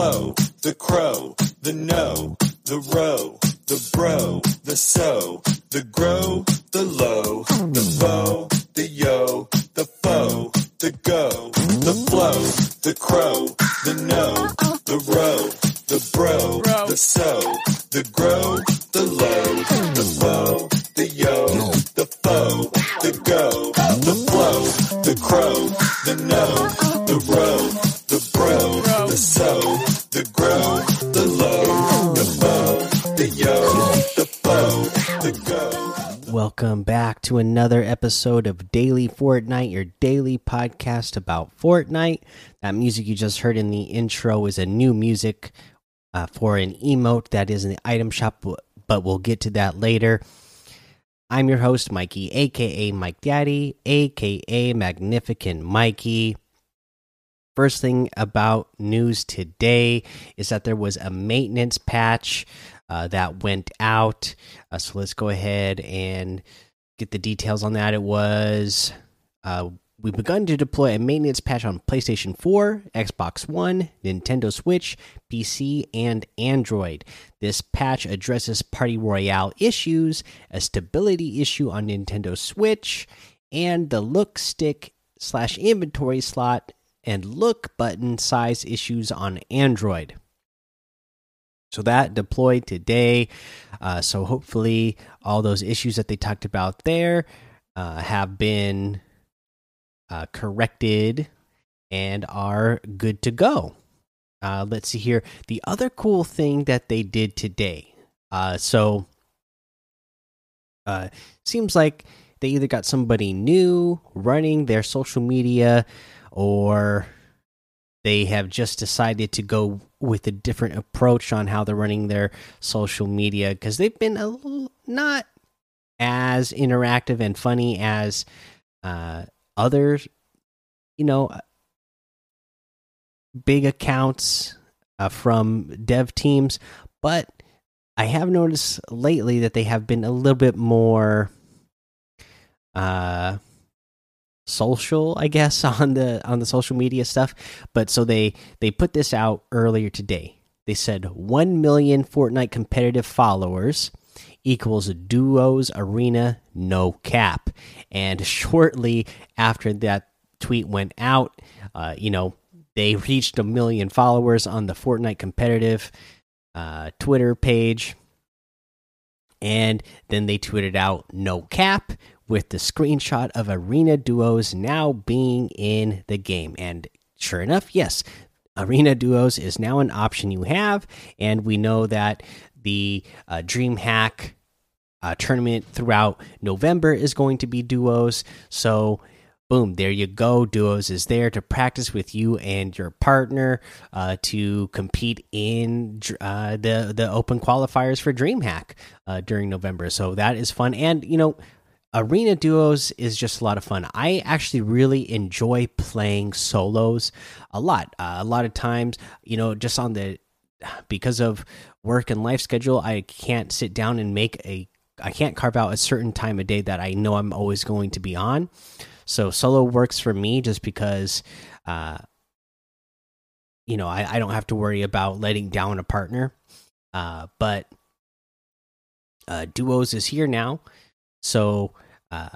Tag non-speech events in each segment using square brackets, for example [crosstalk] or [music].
flow, the crow, the no, the row, the bro, the so, the grow, the low, the foe, the yo, the foe, the go, the flow, the crow, the no, the row, the bro, the so, the grow, the low, the foe, the yo, the foe, the go, the flow, the crow, the no, the row, so, the grow, the low, the foe, the yo, the foe, the go. Welcome back to another episode of Daily Fortnite, your daily podcast about Fortnite. That music you just heard in the intro is a new music uh, for an emote that is in the item shop, but we'll get to that later. I'm your host, Mikey, aka Mike Daddy, aka Magnificent Mikey. First thing about news today is that there was a maintenance patch uh, that went out. Uh, so let's go ahead and get the details on that. It was uh, we've begun to deploy a maintenance patch on PlayStation 4, Xbox One, Nintendo Switch, PC, and Android. This patch addresses Party Royale issues, a stability issue on Nintendo Switch, and the look stick slash inventory slot and look button size issues on Android. So that deployed today. Uh, so hopefully, all those issues that they talked about there uh, have been uh, corrected and are good to go. Uh, let's see here. The other cool thing that they did today. Uh, so, uh, seems like they either got somebody new running their social media or they have just decided to go with a different approach on how they're running their social media because they've been a little, not as interactive and funny as uh, others, you know, big accounts uh, from dev teams, but I have noticed lately that they have been a little bit more uh social i guess [laughs] on the on the social media stuff but so they they put this out earlier today. They said 1 million fortnite competitive followers equals duos arena no cap. And [laughs] shortly after that tweet went out uh, you know they reached a million followers on the fortnite competitive uh, twitter page. And then they tweeted out no cap with the screenshot of arena duos now being in the game. And sure enough yes arena duos is now an option you have. And we know that the uh, dreamhack uh, tournament throughout november is going to be duos. So boom there you go. Duos is there to practice with you and your partner uh, to compete in uh, the the open qualifiers for dreamhack uh, during november. So that is fun. And you know arena duos is just a lot of fun. I actually really enjoy playing solos a lot. Uh, a lot of times you know just on the because of work and life schedule i can't sit down and make a i can't carve out a certain time of day that i know i'm always going to be on. So solo works for me just because uh you know i, I don't have to worry about letting down a partner. Uh but uh duos is here now so uh,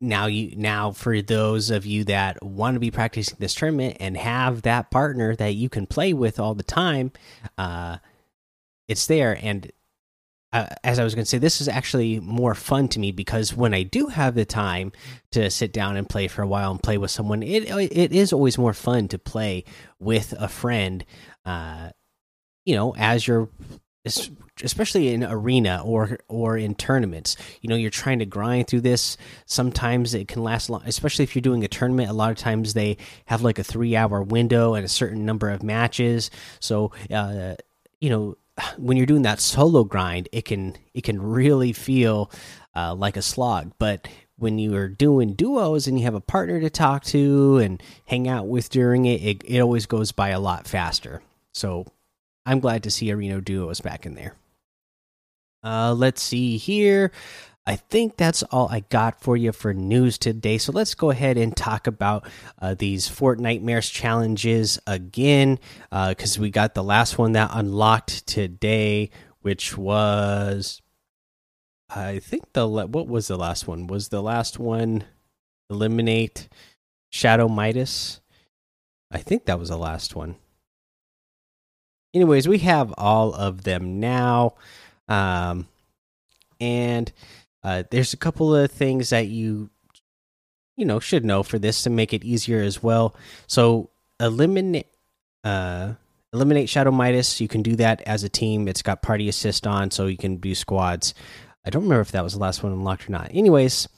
now you now for those of you that want to be practicing this tournament and have that partner that you can play with all the time, uh, it's there. And uh, as I was going to say, this is actually more fun to me because when I do have the time to sit down and play for a while and play with someone, it it is always more fun to play with a friend. Uh, you know, as you're especially in arena or or in tournaments. You know you're trying to grind through this. Sometimes it can last long especially if you're doing a tournament a lot of times they have like a three hour window and a certain number of matches. So uh, you know when you're doing that solo grind it can it can really feel uh, like a slog. But when you are doing duos and you have a partner to talk to and hang out with during it it, it always goes by a lot faster. So I'm glad to see Arena Duos back in there. Uh, let's see here. I think that's all I got for you for news today. So let's go ahead and talk about uh, these Fortnitemares challenges again, because uh, we got the last one that unlocked today, which was, I think the what was the last one? Was the last one eliminate Shadow Midas? I think that was the last one. Anyways, we have all of them now, um, and uh, there's a couple of things that you you know should know for this to make it easier as well. So eliminate uh, eliminate Shadow Midas. You can do that as a team. It's got party assist on, so you can do squads. I don't remember if that was the last one unlocked or not. Anyways,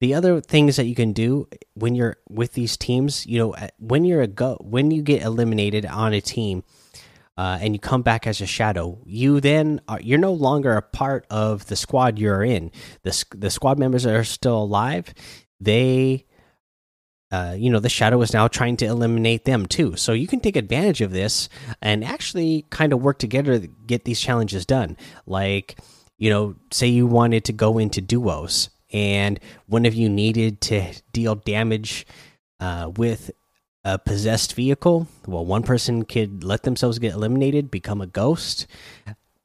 the other things that you can do when you're with these teams, you know, when you're a go when you get eliminated on a team, uh, and you come back as a shadow, you then are, you're no longer a part of the squad you're in. The the squad members are still alive. They, uh, you know, the shadow is now trying to eliminate them too. So you can take advantage of this and actually kind of work together to get these challenges done. Like, you know, say you wanted to go into duos and one of you needed to deal damage uh, with a possessed vehicle, well, one person could let themselves get eliminated, become a ghost,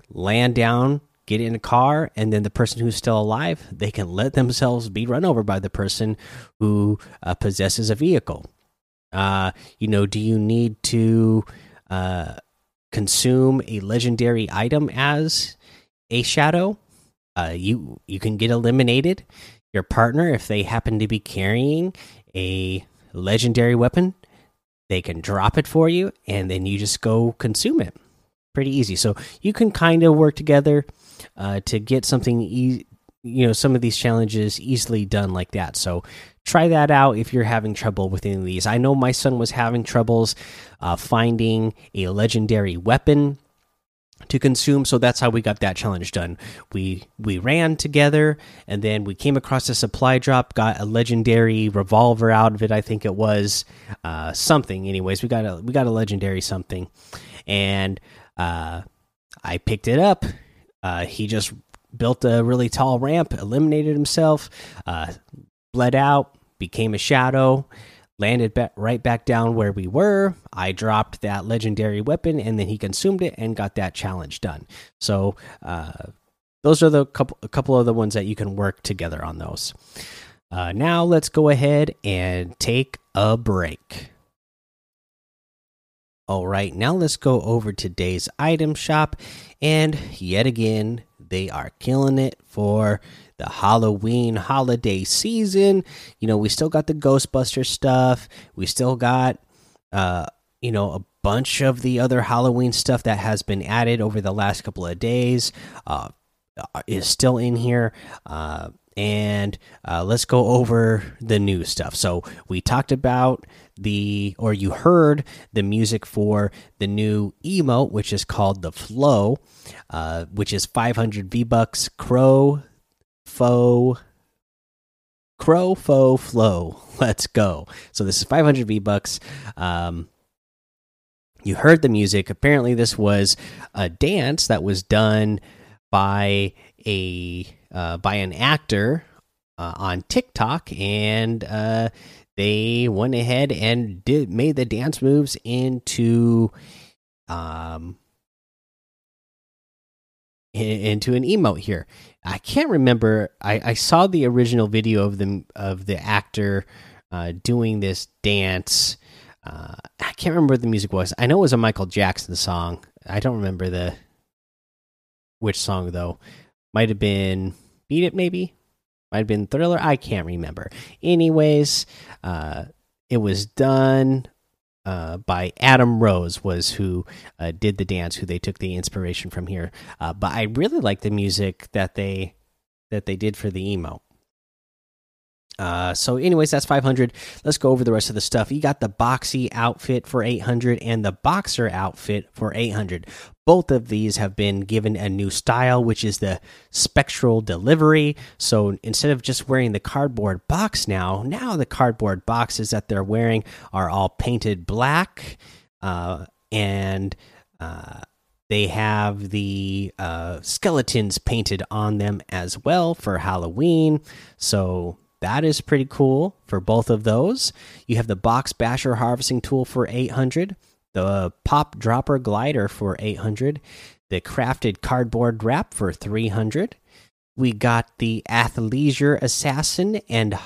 land down, get in a car, and then the person who's still alive, they can let themselves be run over by the person who uh, possesses a vehicle. Uh, you know, do you need to uh, consume a legendary item as a shadow? Uh, you you can get eliminated. Your partner, if they happen to be carrying a legendary weapon, they can drop it for you and then you just go consume it. Pretty easy. So you can kind of work together uh, to get something e you know some of these challenges easily done like that. So try that out if you're having trouble with any of these. I know my son was having troubles uh, finding a legendary weapon to consume. So that's how we got that challenge done. We we ran together and then we came across a supply drop got a legendary revolver out of it i think it was uh, something. Anyways we got a we got a legendary something. And uh, i picked it up. Uh, he just built a really tall ramp eliminated himself uh, bled out became a shadow landed back, right back down where we were. I dropped that legendary weapon, and then he consumed it and got that challenge done. So uh, those are the couple a couple of the ones that you can work together on those. Uh, now let's go ahead and take a break. All right, now let's go over today's item shop, and yet again they are killing it for the Halloween holiday season. You know, we still got the Ghostbuster stuff. We still got, uh, you know, a bunch of the other Halloween stuff that has been added over the last couple of days. Uh, is still in here. Uh, and uh, let's go over the new stuff. So we talked about the, or you heard the music for the new emote, which is called the Flow, uh, which is 500 V bucks. Crow faux crow faux flow [laughs] let's go so this is 500 v bucks um you heard the music apparently this was a dance that was done by a uh, by an actor uh, on tiktok and uh they went ahead and did made the dance moves into um into an emote here I can't remember. I, I saw the original video of the of the actor uh, doing this dance. Uh, I can't remember what the music was. I know it was a Michael Jackson song. I don't remember the which song though. Might have been Beat It, maybe. Might have been Thriller. I can't remember. Anyways, uh, it was done uh, by Adam Rose was who uh, did the dance, who they took the inspiration from here. Uh, but I really like the music that they that they did for the emo. Uh, so, anyways, that's 500. Let's go over the rest of the stuff. You got the boxy outfit for 800 and the boxer outfit for 800. Both of these have been given a new style, which is the spectral delivery. So, instead of just wearing the cardboard box now, now the cardboard boxes that they're wearing are all painted black uh, and uh, They have the uh, skeletons painted on them as well for Halloween. So that is pretty cool for both of those. You have the box basher harvesting tool for 800, the pop dropper glider for 800, the crafted cardboard wrap for 300. We got the athleisure assassin and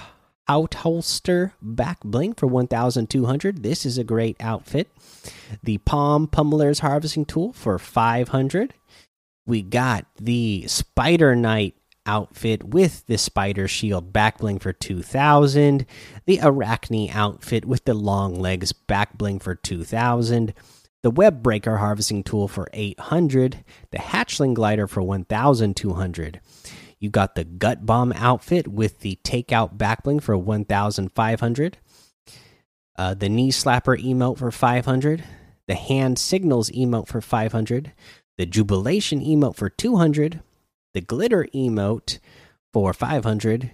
outholster back bling for 1200. This is a great outfit. The palm pummeler's harvesting tool for 500. We got the spider knight outfit with the spider shield back bling for 2000 the arachne outfit with the long legs back bling for 2000 the web breaker harvesting tool for 800 the hatchling glider for 1200 you got the gut bomb outfit with the takeout back bling for 1500 uh, the knee slapper emote for 500 the hand signals emote for 500 the jubilation emote for 200 the glitter emote for 500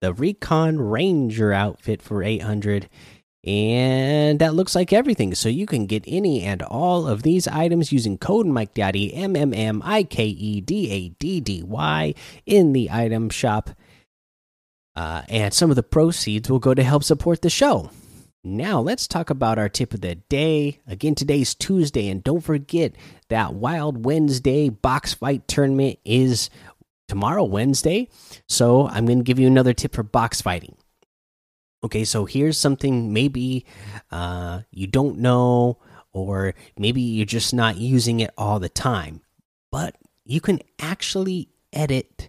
the recon ranger outfit for 800 and that looks like everything. So you can get any and all of these items using code mike daddy m m m i k e d a d d y in the item shop. Uh, and some of the proceeds will go to help support the show now let's talk about our tip of the day. Again, today's Tuesday, and don't forget that Wild Wednesday box fight tournament is tomorrow, Wednesday. So I'm going to give you another tip for box fighting. Okay, so here's something maybe uh, you don't know, or maybe you're just not using it all the time, but you can actually edit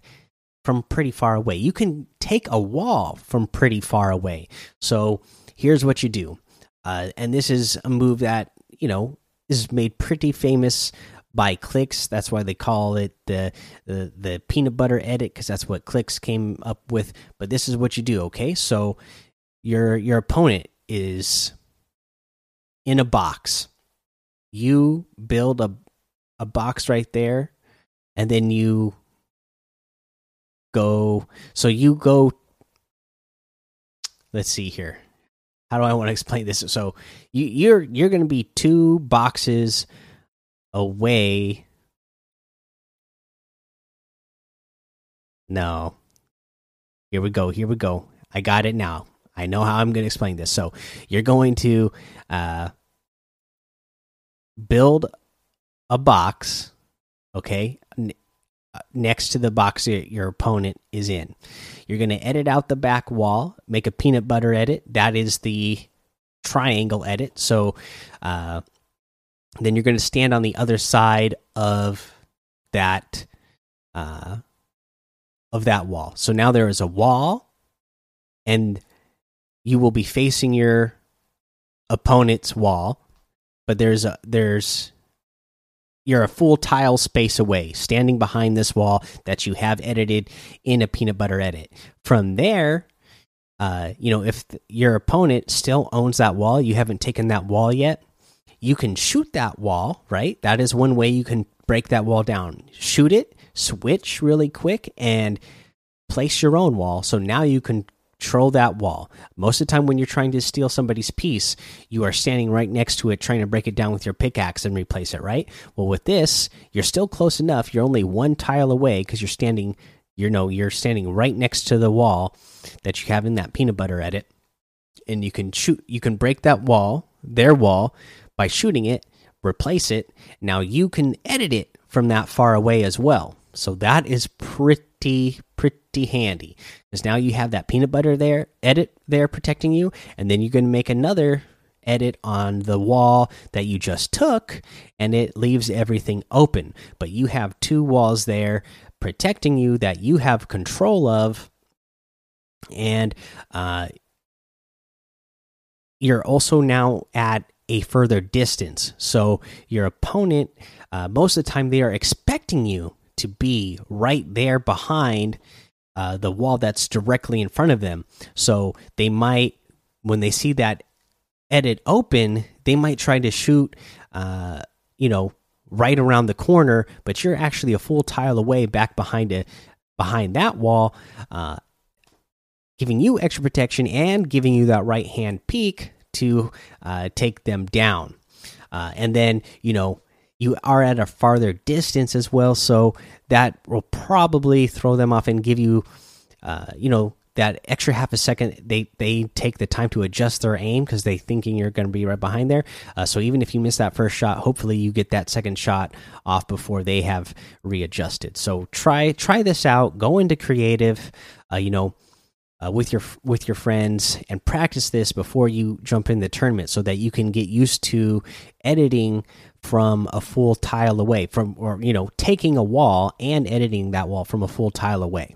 from pretty far away. You can take a wall from pretty far away. So here's what you do, uh, and this is a move that you know is made pretty famous by Clix. That's why they call it the the, the peanut butter edit because that's what Clix came up with. But this is what you do. Okay, so your your opponent is in a box. You build a a box right there, and then you go. So you go. Let's see here how do I want to explain this? So you, you're you're going to be two boxes away. No. Here we go. Here we go. I got it now. I know how I'm going to explain this. So you're going to uh, build a box, okay, next to the box your opponent is in. You're going to edit out the back wall, make a peanut butter edit. That is the triangle edit. So uh, then you're going to stand on the other side of that uh, of that wall. So now there is a wall, and you will be facing your opponent's wall. But there's a there's you're a full tile space away, standing behind this wall that you have edited in a peanut butter edit. From there, uh, you know, if your opponent still owns that wall, you haven't taken that wall yet, you can shoot that wall, right? That is one way you can break that wall down. Shoot it, switch really quick, and place your own wall. So now you can control that wall. Most of the time, when you're trying to steal somebody's piece, you are standing right next to it, trying to break it down with your pickaxe and replace it, right? Well, with this, you're still close enough. You're only one tile away because you're standing, you know, you're standing right next to the wall that you have in that peanut butter edit, and you can shoot, you can break that wall, their wall, by shooting it, replace it. Now you can edit it from that far away as well. So that is pretty pretty handy because now you have that peanut butter there edit there protecting you, and then you're going to make another edit on the wall that you just took, and it leaves everything open. But you have two walls there protecting you that you have control of, and uh, you're also now at a further distance. So your opponent, uh, most of the time, they are expecting you to be right there behind uh, the wall that's directly in front of them. So they might, when they see that edit open, they might try to shoot, uh, you know, right around the corner, but you're actually a full tile away back behind it, behind that wall, uh, giving you extra protection and giving you that right hand peek to uh, take them down. Uh, and then, you know, you are at a farther distance as well, so that will probably throw them off and give you, uh, you know, that extra half a second. They they take the time to adjust their aim because they thinking you're going to be right behind there. Uh, so even if you miss that first shot, hopefully you get that second shot off before they have readjusted. So try try this out. Go into creative. Uh, you know uh, with your with your friends and practice this before you jump in the tournament so that you can get used to editing from a full tile away from or you know taking a wall and editing that wall from a full tile away